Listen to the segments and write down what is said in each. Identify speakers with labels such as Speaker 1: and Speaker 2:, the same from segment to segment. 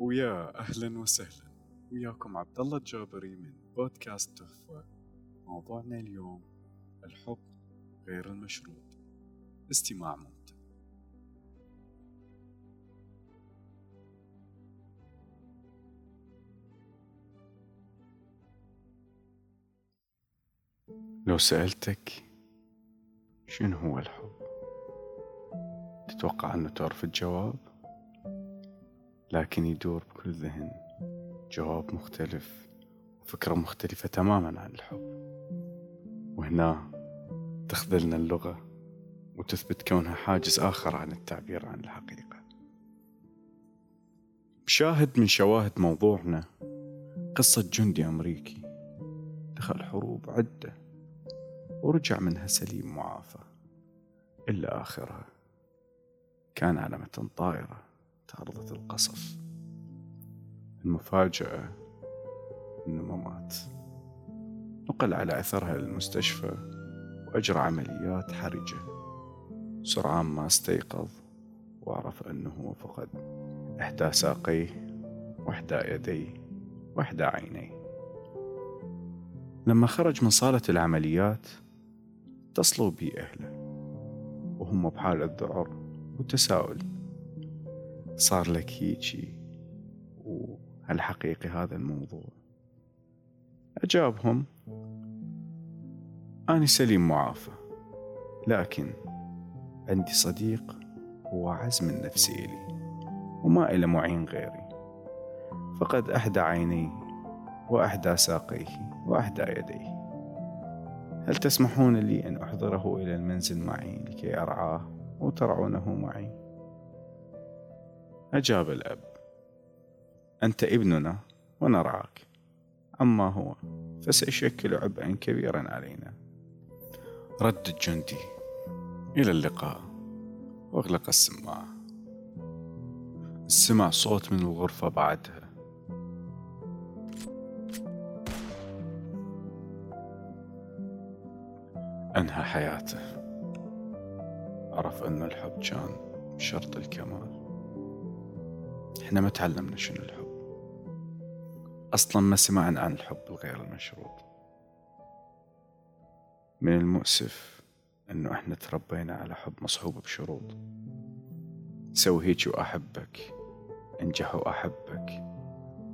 Speaker 1: ويا أهلا وسهلا. وياكم عبد الله الجابري من بودكاست تحفة. موضوعنا اليوم الحب غير المشروط استماع ممتع. لو سألتك شنو هو الحب؟ تتوقع أنه تعرف الجواب؟ لكن يدور بكل ذهن. جواب مختلف وفكرة مختلفة تماما عن الحب. وهنا تخذلنا اللغة وتثبت كونها حاجز آخر عن التعبير عن الحقيقة. بشاهد من شواهد موضوعنا قصة جندي أمريكي. دخل حروب عدة ورجع منها سليم معافى. إلا آخرها كان على متن طائرة. تعرضت القصف. المفاجأة إنه ما مات. نقل على أثرها للمستشفى وأجرى عمليات حرجة. سرعان ما استيقظ وعرف أنه فقد إحدى ساقيه وإحدى يديه وإحدى عينيه. لما خرج من صالة العمليات اتصلوا بي أهله وهم بحالة ذعر وتساؤل صار لك هيجي وهل حقيقي هذا الموضوع. أجابهم أنا سليم معافى لكن عندي صديق هو عزم النفسي إلي وما إلى معين غيري. فقد أحدى عينيه وأحدى ساقيه وأحدى يديه. هل تسمحون لي أن أحضره إلى المنزل معي لكي أرعاه وترعونه معي؟ أجاب الأب. أنت ابننا ونرعاك أما هو فسيشكل عبئا كبيرا علينا. رد الجندي إلى اللقاء. وأغلق السماعة سمع صوت من الغرفة بعدها. أنهى حياته. عرف أن الحب كان شرط الكمال. إحنا ما تعلمنا شنو الحب. أصلا ما سمعنا عن الحب الغير المشروط. من المؤسف أنه إحنا تربينا على حب مصحوب بشروط. سوي هيك وأحبك انجح وأحبك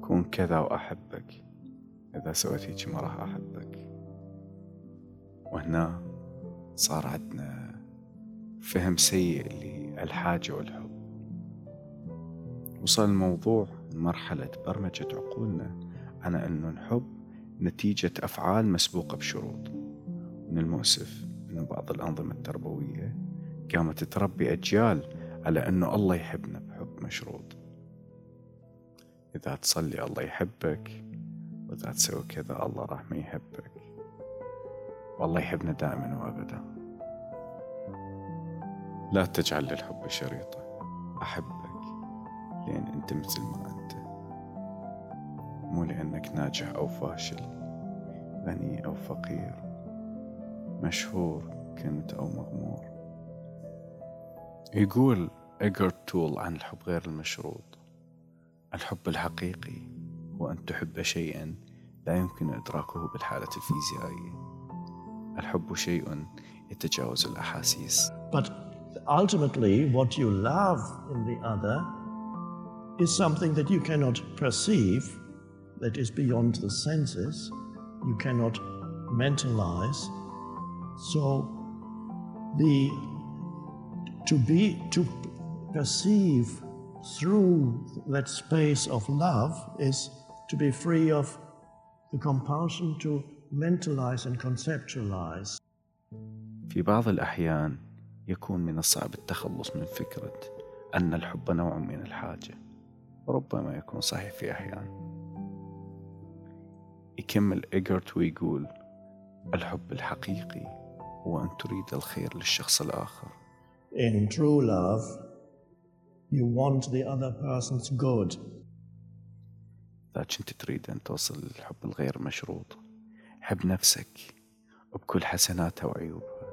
Speaker 1: كون كذا وأحبك. إذا سويت هيك ما راح أحبك. وهنا صار عندنا فهم سيء للحاجة والحب. وصل الموضوع لمرحلة برمجة عقولنا. على أنه الحب نتيجة أفعال مسبوقة بشروط. من المؤسف أنه بعض الأنظمة التربوية قامت تربي أجيال على أنه الله يحبنا بحب مشروط. إذا تصلي الله يحبك وإذا تسوي كذا الله راح ما يحبك. والله يحبنا دائما وأبدا. لا تجعل للحب شريطة. أحبك لأن أنت مثل ما أنت. مو لأنك ناجح أو فاشل غني أو فقير مشهور كنت أو مغمور. يقول إيجرت تول عن الحب غير المشروط. الحب الحقيقي هو أن تحب شيئا لا يمكن إدراكه بالحالة الفيزيائية. الحب شيء يتجاوز الأحاسيس.
Speaker 2: But ultimately what you love in the other is something that you cannot perceive, that is beyond the senses, you cannot mentalize. So the to be to perceive through that space of love is to be free of the compulsion to mentalize and conceptualize.
Speaker 1: في بعض الأحيان يكون من الصعب التخلص من فكرة أن الحب نوع من الحاجة وربما يكون صحيح في أحيان. يكمل إيجرت ويقول الحب الحقيقي هو أن تريد الخير للشخص الآخر.
Speaker 2: In true love, you want the other person's good.
Speaker 1: إذا كنت تريد أن توصل للحب الغير مشروط. حب نفسك بكل حسناتها وعيوبها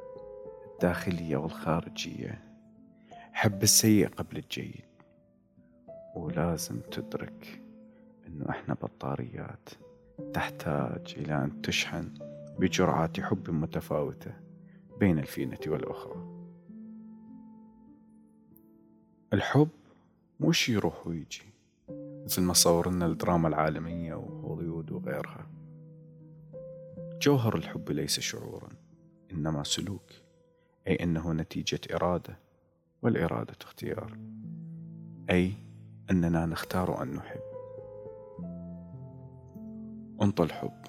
Speaker 1: الداخلية والخارجية. حب السيء قبل الجيد. ولازم تدرك إنه إحنا بطاريات تحتاج إلى أن تشحن بجرعات حب متفاوتة بين الفينة والأخرى. الحب مو شي يروح ويجي مثل ما صورنا الدراما العالمية وهوليوود وغيرها. جوهر الحب ليس شعورا إنما سلوك أي أنه نتيجة إرادة والإرادة اختيار. أي أننا نختار أن نحب. انطى الحب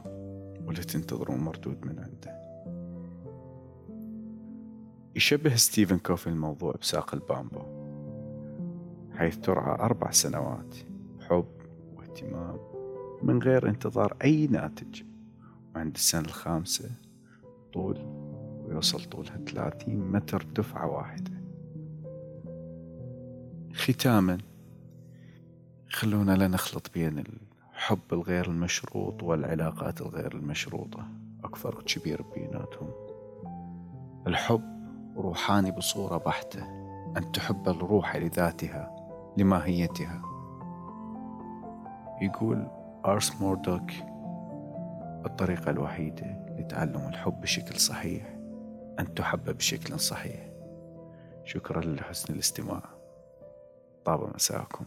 Speaker 1: ولا تنتظرون مردود من عنده. يشبه ستيفن كوفي الموضوع بساق البامبو حيث ترعى أربع سنوات حب واهتمام من غير انتظار أي ناتج وعند السنة الخامسة طول ويوصل طولها 30 متر دفعة واحدة. ختاما خلونا لا نخلط بين الحب الغير المشروط والعلاقات الغير المشروطة. أكو فرق كبير بيناتهم. الحب روحاني بصورة بحتة. أن تحب الروح لذاتها لماهيتها. يقول أرس موردوك الطريقة الوحيدة لتعلم الحب بشكل صحيح. أن تحب بشكل صحيح. شكرا لحسن الاستماع. طاب مساكم